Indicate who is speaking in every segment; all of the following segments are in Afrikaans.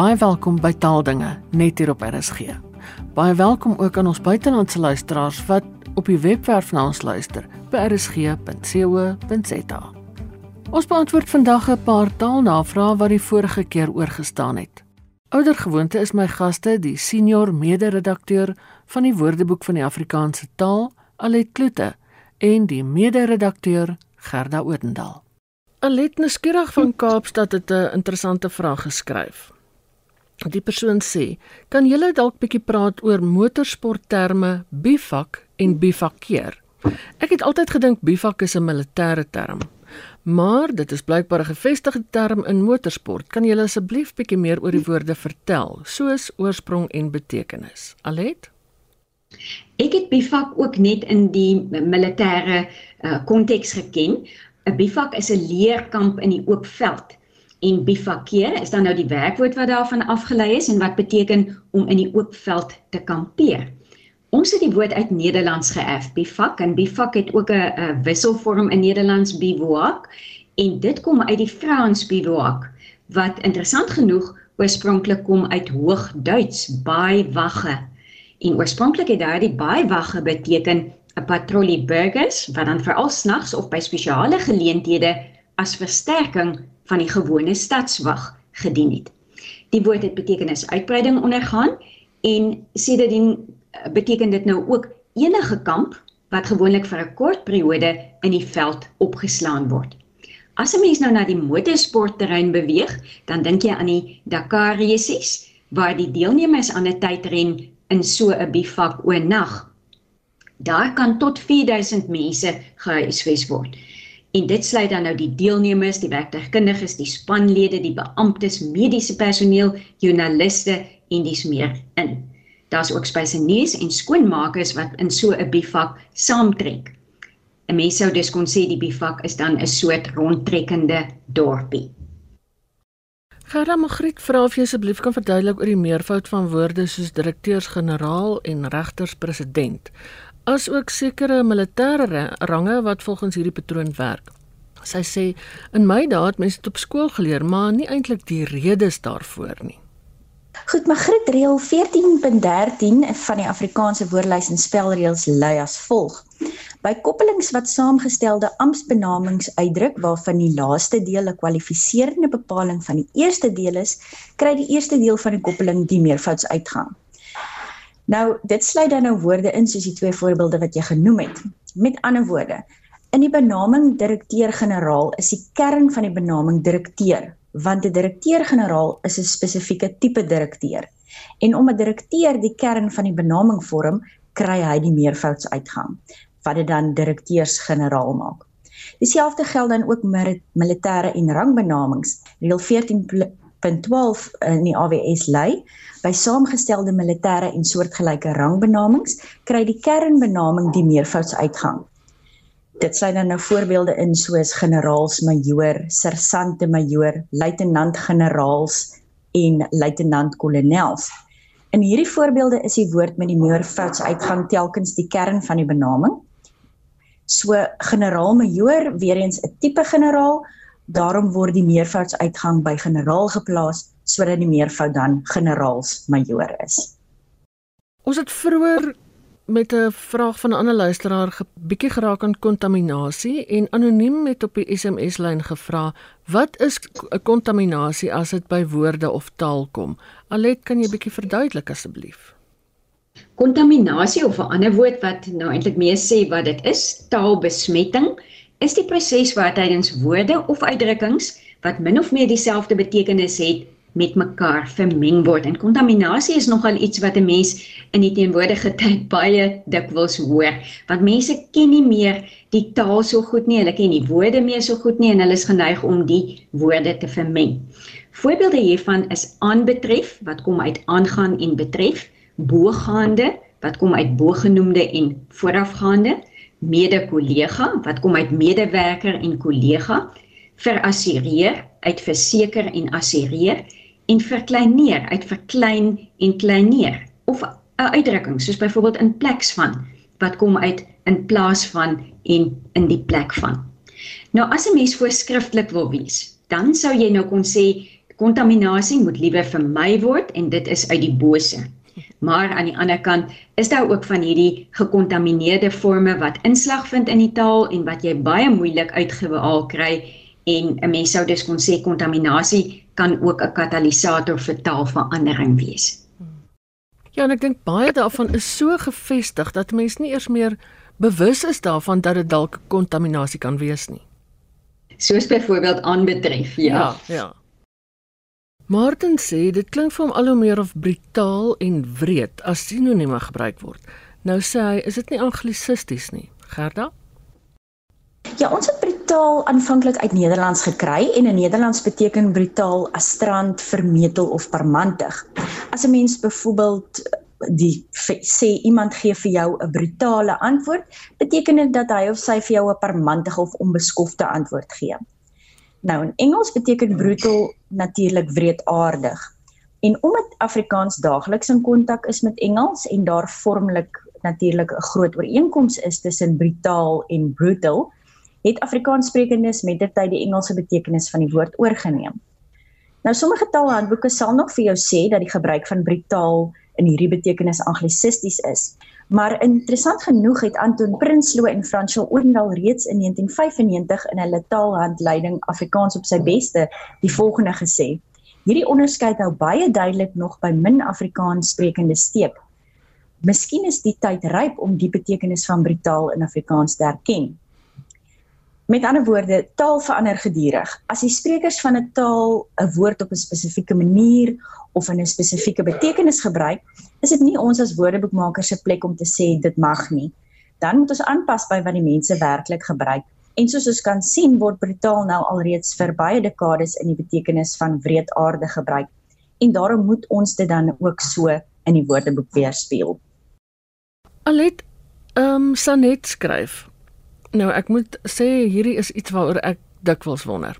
Speaker 1: Baie welkom by Taaldinge net hier op RSG. Baie welkom ook aan ons buitelandse luisteraars wat op die webwerf na ons luister by rsg.co.za. Ons beantwoord vandag 'n paar taalnavrae wat die vorige keer oorgestaan het. Ouder gewoonte is my gaste die senior mede-redakteur van die Woordeboek van die Afrikaanse taal, Alet Kloete, en die mede-redakteur Gerda Odendaal. Alet Neskierig van Kaapstad het 'n interessante vraag geskryf. Die persoon sê: "Kan julle dalk bietjie praat oor motorsportterme bivak en bivakkeer?" Ek het altyd gedink bivak is 'n militêre term, maar dit is blykbaar 'n gevestigde term in motorsport. Kan julle asseblief bietjie meer oor die woorde vertel, soos oorsprong en betekenis? Alet?
Speaker 2: Ek het bivak ook net in die militêre uh, konteks geken. 'n Bivak is 'n leerkamp in die oop veld en bivakkeer is dan nou die werkwoord wat daarvan afgelei is en wat beteken om in die oop veld te kampeer. Ons het die woord uit Nederlands geërf, bivak en bivak het ook 'n wisselvorm in Nederlands bivouac en dit kom uit die Frans bivouac wat interessant genoeg oorspronklik kom uit Hoogduits, baiwagge. En oorspronklik het daardie baiwagge beteken 'n patrollie burgers wat dan veral snags of by spesiale geleenthede as versterking van die gewone stadswag gedien het. Die woord het betekenis uitbreiding ondergaan en sedertdien eh, beteken dit nou ook enige kamp wat gewoonlik vir 'n kort periode in die veld opgeslaan word. As 'n mens nou na die motorsportterrein beweeg, dan dink jy aan die Dakar resies waar die deelnemers aan 'n tydren in so 'n bivak oornag. Daar kan tot 4000 mense gehuisves word. En dit sluit dan nou die deelnemers, die werktuigkundiges, die spanlede, die beamptes, mediese personeel, joernaliste en dis meer in. Daar's ook spesieniers en skoonmakers wat in so 'n bivak saamtrek. 'n Mens sou dus kon sê die bivak is dan 'n soort rondtrekkende dorpie.
Speaker 1: Gerda Magriet vra of jy asseblief kan verduidelik oor die meervoud van woorde soos direkteurs-generaal en regters-president as ook sekere militêre range wat volgens hierdie patroon werk. Sy sê in my dae het mense dit op skool geleer, maar nie eintlik die redes daarvoor nie.
Speaker 3: Goed, Magriet reël 14.13 van die Afrikaanse woordelys en spelreëls lui as volg. By koppelings wat saamgestelde amptbenamings uitdruk waarvan die laaste deel 'n kwalifiserende bepaling van die eerste deel is, kry die eerste deel van die koppeling die meervoudsuitgang. Nou, dit sluit dan nou woorde in soos die twee voorbeelde wat jy genoem het. Met ander woorde, in die benaming direkteur-generaal is die kern van die benaming direkteur, want 'n direkteur-generaal is 'n spesifieke tipe direkteur. En om 'n direkteur die kern van die benaming vorm, kry hy die meervoudsuitgang wat dit dan direkteurs-generaal maak. Dieselfde geld dan ook met militêre en rangbenamings. Reël 14.12 in die AWS lei By saamgestelde militêre en soortgelyke rangbenamings kry die kernbenaming die meervoudsuitgang. Dit sluit dan nou voorbeelde in soos generaals-majoor, sersante-majoor, luitenant-generaals en luitenant-kolonels. In hierdie voorbeelde is die woord met die meervoudsuitgang telkens die kern van die benaming. So generaal-majoor weer eens 'n tipe generaal, daarom word die meervoudsuitgang by generaal geplaas sodat die meervoud dan generaals majoor is.
Speaker 1: Ons het vroeër met 'n vraag van 'n ander luisteraar 'n bietjie geraak aan kontaminasie en anoniem het op die SMS lyn gevra wat is 'n kontaminasie as dit by woorde of taal kom. Alet, kan jy bietjie verduidelik asseblief?
Speaker 2: Kontaminasie of 'n ander woord wat nou eintlik meer sê wat dit is, taalbesmetting, is die proses waar tydens woorde of uitdrukkings wat min of meer dieselfde betekenis het, met mekaar vermeng word en kontaminasie is nogal iets wat 'n mens in die teenwoordige tyd baie dikwels hoor want mense ken nie meer die taal so goed nie hulle ken nie woorde meer so goed nie en hulle is geneig om die woorde te vermeng. Voorbeelde hiervan is aanbetref wat kom uit aangaan en betref, bogaande wat kom uit bogenoemde en voorafgaande, mede-kollega wat kom uit medewerker en kollega, verassureer uit verseker en assureer en verkleineer uit verklein en kleineer of 'n uitdrukking soos byvoorbeeld in pleks van wat kom uit in plaas van en in die plek van. Nou as 'n mens voorskrifklik wil wees, dan sou jy nou kon sê kontaminasie moet liewer vermy word en dit is uit die bose. Maar aan die ander kant is daar ook van hierdie gekontamineerde forme wat inslag vind in die taal en wat jy baie moeilik uitgehaal kry en 'n mens sou dus kon sê kontaminasie kan ook 'n katalisator vir taalverandering wees.
Speaker 1: Ja, en ek dink baie daarvan is so gefestig dat mense nie eers meer bewus is daarvan dat dit dalk kontaminasie kan wees nie.
Speaker 2: Soos byvoorbeeld aanbetref, ja.
Speaker 1: Ja, ja. Martin sê dit klink vir hom al hoe meer of brutaal en wreed as sinonieme gebruik word. Nou sê hy, is dit nie anglisisties nie, Gerda?
Speaker 3: Ja, ons het brutaal aanvanklik uit Nederlands gekry en in Nederlands beteken brutaal astrant, vermetel of parmantig. As 'n mens byvoorbeeld die sê iemand gee vir jou 'n brutale antwoord, beteken dit dat hy of sy vir jou 'n parmantige of onbeskofte antwoord gee. Nou in Engels beteken brutal natuurlik wreedaardig. En omdat Afrikaans daagliks in kontak is met Engels en daar vormlik natuurlik 'n groot ooreenkoms is tussen brutaal en brutal, het Afrikaanssprekendes met die tyd die Engelse betekenis van die woord oorgeneem. Nou sommige taalhandboeke sal nog vir jou sê dat die gebruik van brutaal in hierdie betekenis anglisisties is. Maar interessant genoeg het Anton Prinsloo en François Oendal reeds in 1995 in hulle taalhandleiding Afrikaans op sy beste die volgende gesê: Hierdie onderskeid hou baie duidelik nog by min Afrikaans sprekende steek. Miskien is die tyd ryp om die betekenis van brutaal in Afrikaans te erken. Met ander woorde, taal verander gedurig. As die sprekers van 'n taal 'n woord op 'n spesifieke manier of in 'n spesifieke betekenis gebruik, is dit nie ons as woordeboekmakers se plek om te sê dit mag nie. Dan moet ons aanpas by wat die mense werklik gebruik. En soos ons kan sien, word brutaal nou alreeds vir baie dekades in die betekenis van wreedaardig gebruik. En daarom moet ons dit dan ook so in die woordeboek weerspieël.
Speaker 1: Alet ehm um, Sanet skryf. Nou ek moet sê hierdie is iets waaroor ek dikwels wonder.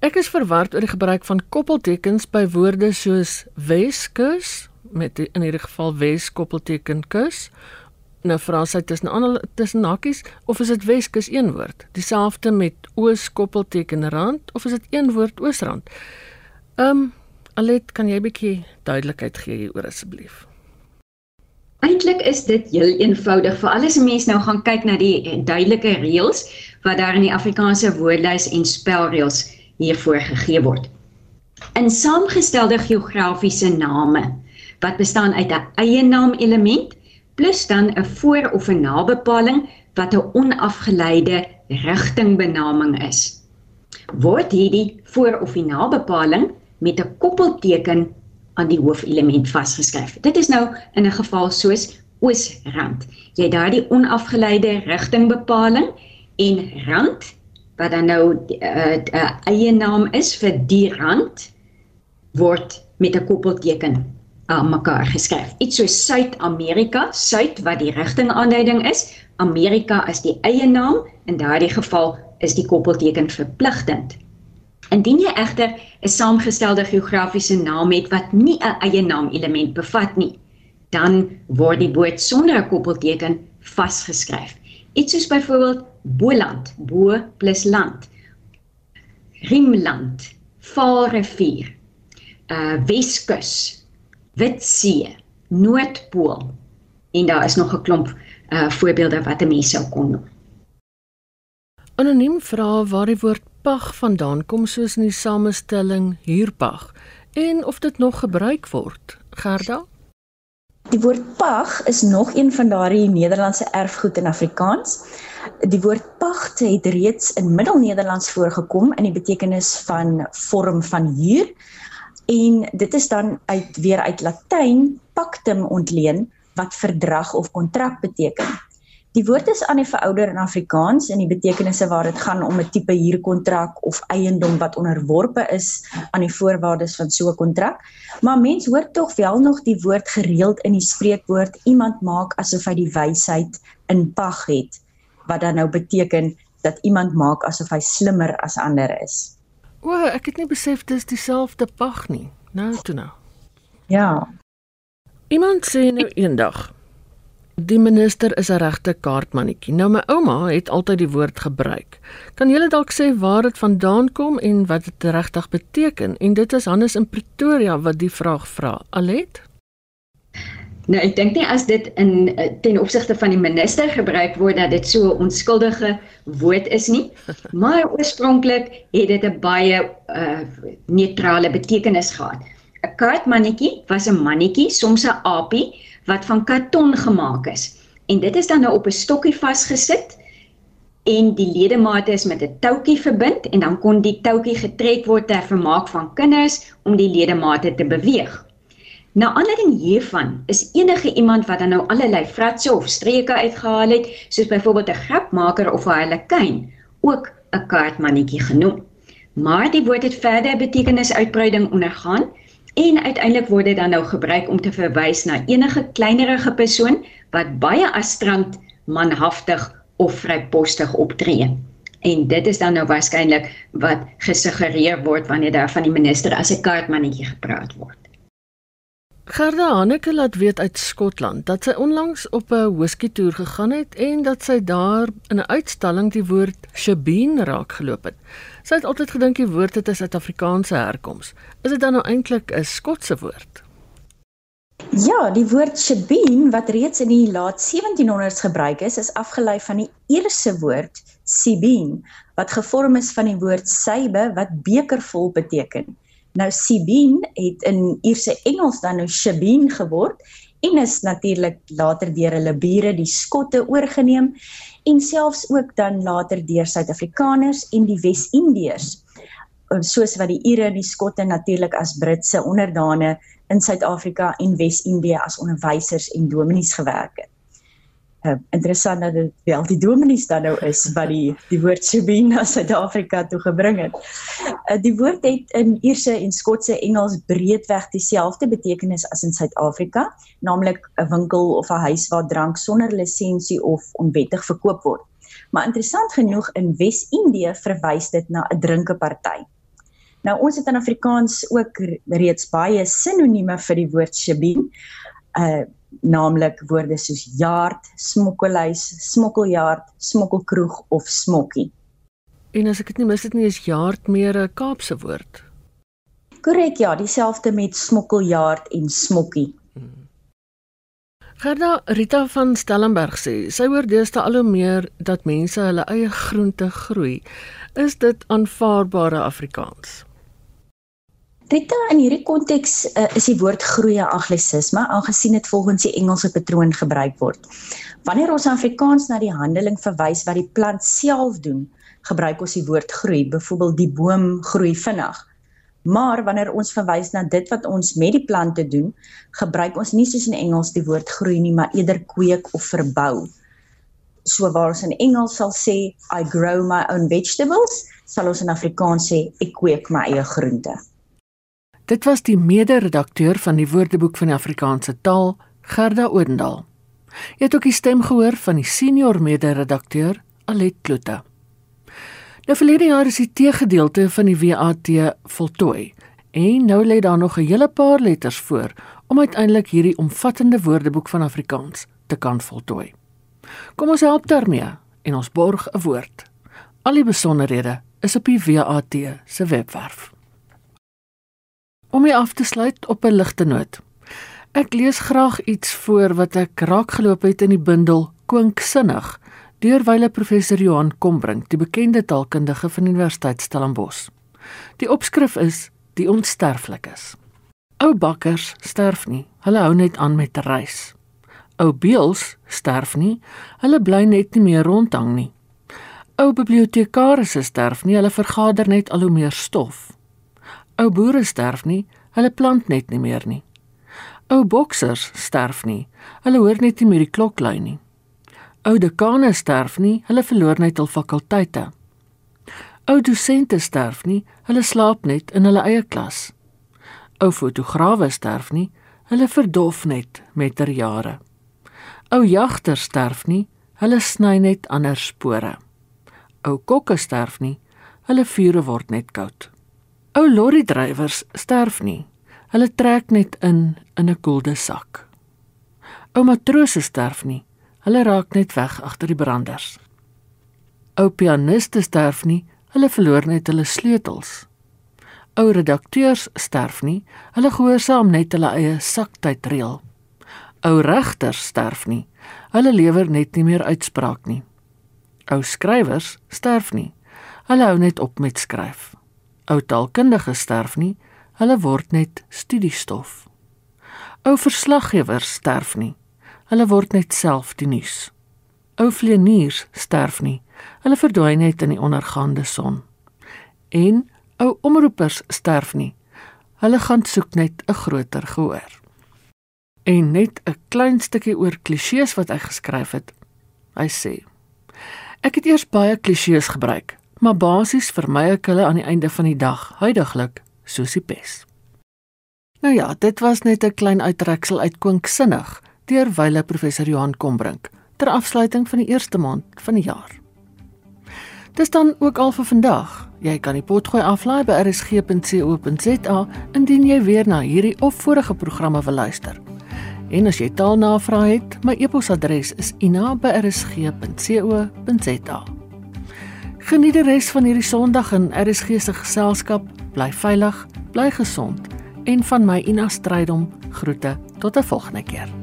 Speaker 1: Ek is verward oor die gebruik van koppeltekens by woorde soos Weskus met die, in hierdie geval Wes koppelteken kus. Nou vra sy tussen ander tussen hakies of is dit Weskus een woord? Dieselfde met Oos koppelteken rand of is dit een woord Oosrand? Ehm um, Alet, kan jy 'n bietjie duidelikheid gee hieroor asseblief?
Speaker 2: Eintlik is dit heel eenvoudig vir alles mense nou gaan kyk na die duidelike reëls wat daar in die Afrikaanse woordelys en spelreëls hiervoor gegee word. In saamgestelde geografiese name wat bestaan uit 'n eie naam element plus dan 'n voor- of 'n nabepaling wat 'n onafgeleide rigtingbenaming is. Word hierdie voor- of die nabepaling met 'n koppelteken aan die hoofelement vasgeskryf. Dit is nou in 'n geval soos oosrand. Jy het daardie onafgeleide rigtingbepaling en rand wat dan nou 'n uh, uh, eie naam is vir die rand word met 'n koppelteken aan mekaar geskryf. Iets so Suid-Amerika, Suid wat die rigtingaanduiding is, Amerika is die eie naam, in daardie geval is die koppelteken verpligtend. Indien jy egter 'n saamgestelde geografiese naam het wat nie 'n eie naam element bevat nie, dan word die woord sonder 'n koppelteken vasgeskryf. Iets soos byvoorbeeld Boland, bo plus land. Rimland, Vaalrivier, uh Weskus, Witsee, Noordpool. En daar is nog 'n klomp uh voorbeelde wat 'n mens sou kon noem.
Speaker 1: Anoniem vra waar die woord pag vandaan kom soos in die samestelling huurpag en of dit nog gebruik word. Gerda?
Speaker 3: Die woord pag is nog een van daardie Nederlandse erfgoed in Afrikaans. Die woord pagt het reeds in Middelnederlands voorgekom in die betekenis van vorm van huur en dit is dan uit weer uit Latyn pactum ontleen wat verdrag of kontrak beteken. Die woord is aan die verouder in Afrikaans in die betekenisse waar dit gaan om 'n tipe huurkontrak of eiendom wat onderworpe is aan die voorwaardes van so 'n kontrak. Maar mens hoor tog wel nog die woord gereeld in die spreekwoord iemand maak asof hy die wysheid in pag het wat dan nou beteken dat iemand maak asof hy slimmer as ander is.
Speaker 1: O, ek het nie besef dis dieselfde pag nie. Nou toe nou.
Speaker 3: Ja.
Speaker 1: Iemand sê nou eendag Die minister is 'n regte kaartmannetjie. Nou my ouma het altyd die woord gebruik. Kan julle dalk sê waar dit vandaan kom en wat dit regtig beteken? En dit is Hannes in Pretoria wat die vraag vra. Alet?
Speaker 2: Nou ek dink nie as dit in eh, ten opsigte van die minister gebruik word dat dit so 'n onskuldige woord is nie, maar oorspronklik het dit 'n baie uh, neutrale betekenis gehad. 'n Kaartmannetjie was 'n mannetjie, soms 'n aapie wat van karton gemaak is. En dit is dan nou op 'n stokkie vasgesit en die ledemate is met 'n toutjie verbind en dan kon die toutjie getrek word ter vermaak van kinders om die ledemate te beweeg. Na aanleiding hiervan is enige iemand wat dan nou allerlei fratse of streke uitgehaal het, soos byvoorbeeld 'n grapmaker of 'n harlekin, ook 'n kaartmannetjie genoem. Maar die woord het verder betekenisuitbreiding ondergaan en uiteindelik word dit dan nou gebruik om te verwys na enige kleinerige persoon wat baie astrant, manhaftig of vrypostig optree. En dit is dan nou waarskynlik wat gesuggereer word wanneer daar van die minister as 'n kaartmannetjie gepraat word.
Speaker 1: Gerda Hanneke laat weet uit Skotland dat sy onlangs op 'n whisky toer gegaan het en dat sy daar in 'n uitstalling die woord shebeen raak geloop het. Sy het altyd gedink die woord het 'n Suid-Afrikaanse herkoms. Is dit dan nou eintlik 'n Skotse woord?
Speaker 3: Ja, die woord shebeen wat reeds in die laat 1700s gebruik is, is afgelei van die Ierse woord sibeen wat gevorm is van die woord sybe wat bekervol beteken. Nou Sibin het in Ierse Engels dan nou Shabin geword en is natuurlik later deur hulle bure die Skotte oorgeneem en selfs ook dan later deur Suid-Afrikaners en die Wes-Indiërs. Soos wat die Ire en die Skotte natuurlik as Britse onderdane in Suid-Afrika en Wes-Indië as onderwysers en dominees gewerk het uh, interessant dat dit wel die dominees dan nou is wat die die woord Sabine na Suid-Afrika toe gebring het. Uh, die woord het in Ierse en Skotse Engels breedweg dieselfde betekenis as in Suid-Afrika, naamlik 'n winkel of 'n huis waar drank sonder lisensie of onwettig verkoop word. Maar interessant genoeg in Wes-Indië verwys dit na 'n drinkeparty. Nou ons het in Afrikaans ook reeds baie sinonieme vir die woord Sabine. Uh naamlik woorde soos yard, smokkelhuis, smokkeljard, smokkelkroeg of smokkie.
Speaker 1: En as ek dit nie mis het nie, is yard meer 'n Kaapse woord.
Speaker 3: Korrek, ja, dieselfde met smokkeljard en smokkie.
Speaker 1: Gerda Rita van Stellenberg sê sy hoor deesdae al hoe meer dat mense hulle eie groente groei. Is dit aanvaarbare Afrikaans?
Speaker 3: Rita in hierdie konteks uh, is die woord groei 'n anglisisme aangesien dit volgens die Engelse patroon gebruik word. Wanneer ons Afrikaans na die handeling verwys wat die plant self doen, gebruik ons die woord groei, byvoorbeeld die boom groei vinnig. Maar wanneer ons verwys na dit wat ons met die plante doen, gebruik ons nie soos in Engels die woord groei nie, maar eerder kweek of verbou. So waar ons in Engels sal sê I grow my own vegetables, sal ons in Afrikaans sê ek kweek my eie groente.
Speaker 1: Dit was die mede-redakteur van die Woordeboek van die Afrikaanse taal, Gerda Oendal. Jy het ook die stem gehoor van die senior mede-redakteur, Alet Kloete. Nou verlede jaar is die T-gedeelte van die WAT voltooi en nou lê daar nog 'n hele paar letters voor om uiteindelik hierdie omvattende Woordeboek van Afrikaans te kan voltooi. Kom ons help daarmee en ons borg 'n woord. Al die besonderhede is op die WAT se webwerf. Om hier af te sluit op 'n ligte noot. Ek lees graag iets voor wat ek raakgeloop het in die bundel Kwinksinnig deur wyle professor Johan Kombrink, die bekende taalkundige van Universiteit Stellenbosch. Die opskrif is Die onsterflikes. Ou bakkers sterf nie, hulle hou net aan met reis. Ou beels sterf nie, hulle bly net nie meer rondhang nie. Ou bibliotekarisse sterf nie, hulle vergader net al hoe meer stof. Ou boere sterf nie, hulle plant net nie meer nie. Ou boksers sterf nie, hulle hoor net nie meer die klok lui nie. Ou dekane sterf nie, hulle verloor net hul fakulteite. Ou dosente sterf nie, hulle slaap net in hulle eie klas. Ou fotograwe sterf nie, hulle verdof net met ter jare. Ou jagters sterf nie, hulle sny net ander spore. Ou kokke sterf nie, hulle vure word net koud. Ou lorrydrywers sterf nie. Hulle trek net in in 'n koelde sak. Ou matrose sterf nie. Hulle raak net weg agter die branders. Ou pianiste sterf nie. Hulle verloor net hulle sleutels. Ou redakteurs sterf nie. Hulle gehoorsaam net hulle eie saktydreël. Ou regters sterf nie. Hulle lewer net nie meer uitspraak nie. Ou skrywers sterf nie. Hulle hou net op met skryf. Ou taalkundiges sterf nie. Hulle word net studiestof. Ou verslaggewers sterf nie. Hulle word net self die nuus. Ou vleeniers sterf nie. Hulle verdwyn net in die ondergaande son. En ou omroepers sterf nie. Hulle gaan soek net 'n groter gehoor. En net 'n klein stukkie oor klisjées wat hy geskryf het. Hy sê: Ek het eers baie klisjées gebruik, maar basies vermy ek hulle aan die einde van die dag, huidigelik, soos die pes. Nou ja, dit was net 'n klein uittreksel uit Kwinksinnig deur wyle professor Johan Kombrink ter afsluiting van die eerste maand van die jaar. Dis dan ook al vir vandag. Jy kan die potgooi aflaai by rsg.co.za indien jy weer na hierdie of vorige programme wil luister. En as jy taalnavrae het, my e-posadres is ina@rsg.co.za. Geniet die res van hierdie Sondag in RSG se geselskap. Bly veilig, bly gesond en van my Ina Strydom groete tot 'n volgende keer.